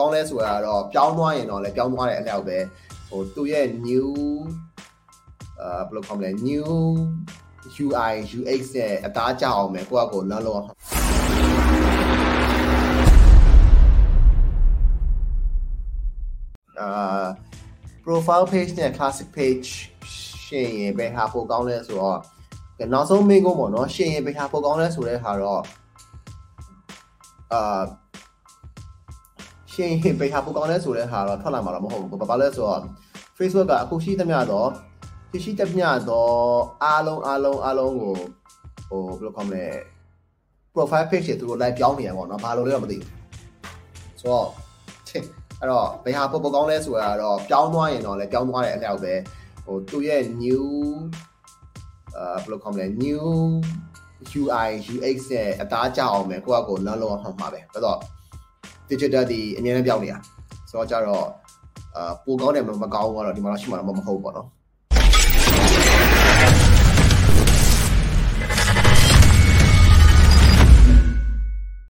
ကောင်းလဲဆိုတာတော့ပြောင်းသွားရင်တော့လည်းပြောင်းသွားတဲ့အလျောက်ပဲဟိုသူရဲ့ new အာဘယ်လိုခေါ်မလဲ new UI UX နဲ့အသားကျအောင်ပဲကိုယ့်အကိုလမ်းလုံးအာ profile page နဲ့ classic page ရှင်းရင်ဘယ်ဟာပိုကောင်းလဲဆိုတော့နောက်ဆုံးမိကုန်းပေါ့နော်ရှင်းရင်ဘယ်ဟာပိုကောင်းလဲဆိုတဲ့ဟာတော့အာ ရှင်းရင်ဘယ်ဟာပိုကောင်းလဲဆိုတဲ့ဟာတော့ထွက်လာမှာတော့မဟုတ်ဘူးဘာပါလဲဆိုတော့ Facebook ကအခုရှိသမျှတော့ရှိသမျှတော့အားလုံးအားလုံးအားလုံးကိုဟိုဘယ်လိုခေါ်မလဲ profile page တွေသူတို့ live ပြောင်းနေရပေါ့နော်ဘာလို့လဲတော့မသိဘူးဆိုတော့အဲ့တော့ဘယ်ဟာပိုပိုကောင်းလဲဆိုတာတော့ပြောင်းသွားရင်တော့လည်းပြောင်းသွားတဲ့အလျောက်ပဲဟိုသူရဲ့ new အာဘယ်လိုခေါ်မလဲ new UI UX နဲ့အသားကျအောင်ပဲကိုယ့်အကိုလမ်းလုံးအောင်မှာပဲဆိုတော့ digital ဒီအများနဲ့ပြောင်းနေတာဆိုတော့ကြတော့အာပိုကောင်းတယ်မကောင်းဘူးကတော့ဒီမှာတော့ရှိမှာတော့မဟုတ်ဘူးပေါ့နော်